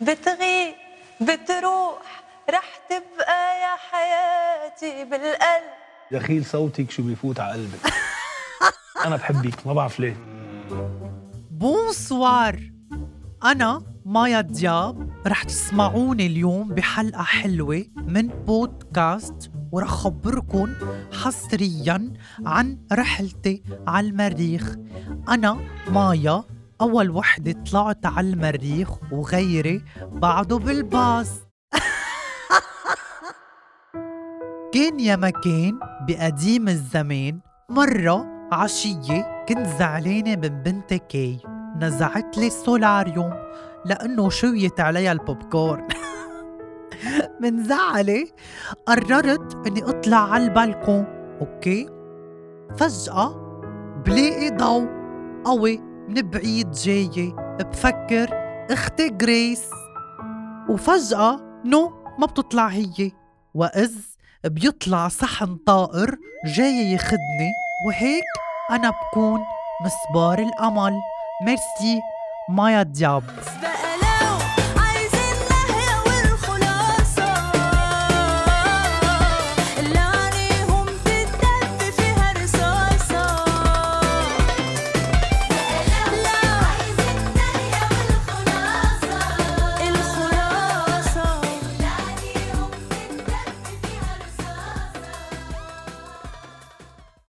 بتغيب بتروح رح تبقى يا حياتي بالقلب. دخيل صوتك شو بيفوت على قلبك. أنا بحبك ما بعرف ليه. بونسوار. أنا مايا دياب رح تسمعوني اليوم بحلقة حلوة من بودكاست ورح خبركن حصريا عن رحلتي على المريخ. أنا مايا أول وحدة طلعت على المريخ وغيري بعدو بالباص. كان يا مكان بقديم الزمان مرة عشية كنت زعلانة من بنتي كي نزعت لي ال solarium لأنه شويت عليها البوب كورن من زعلي قررت إني أطلع على البالكون OK؟ فجأة بلاقي ضوء قوي من بعيد جاية بفكر أختي جريس. وفجأة no ما بتطلع هي وإذ بيطلع صحن طائر جاي يخدني وهيك أنا بكون مسبار الأمل. ميرسي مايا دياب.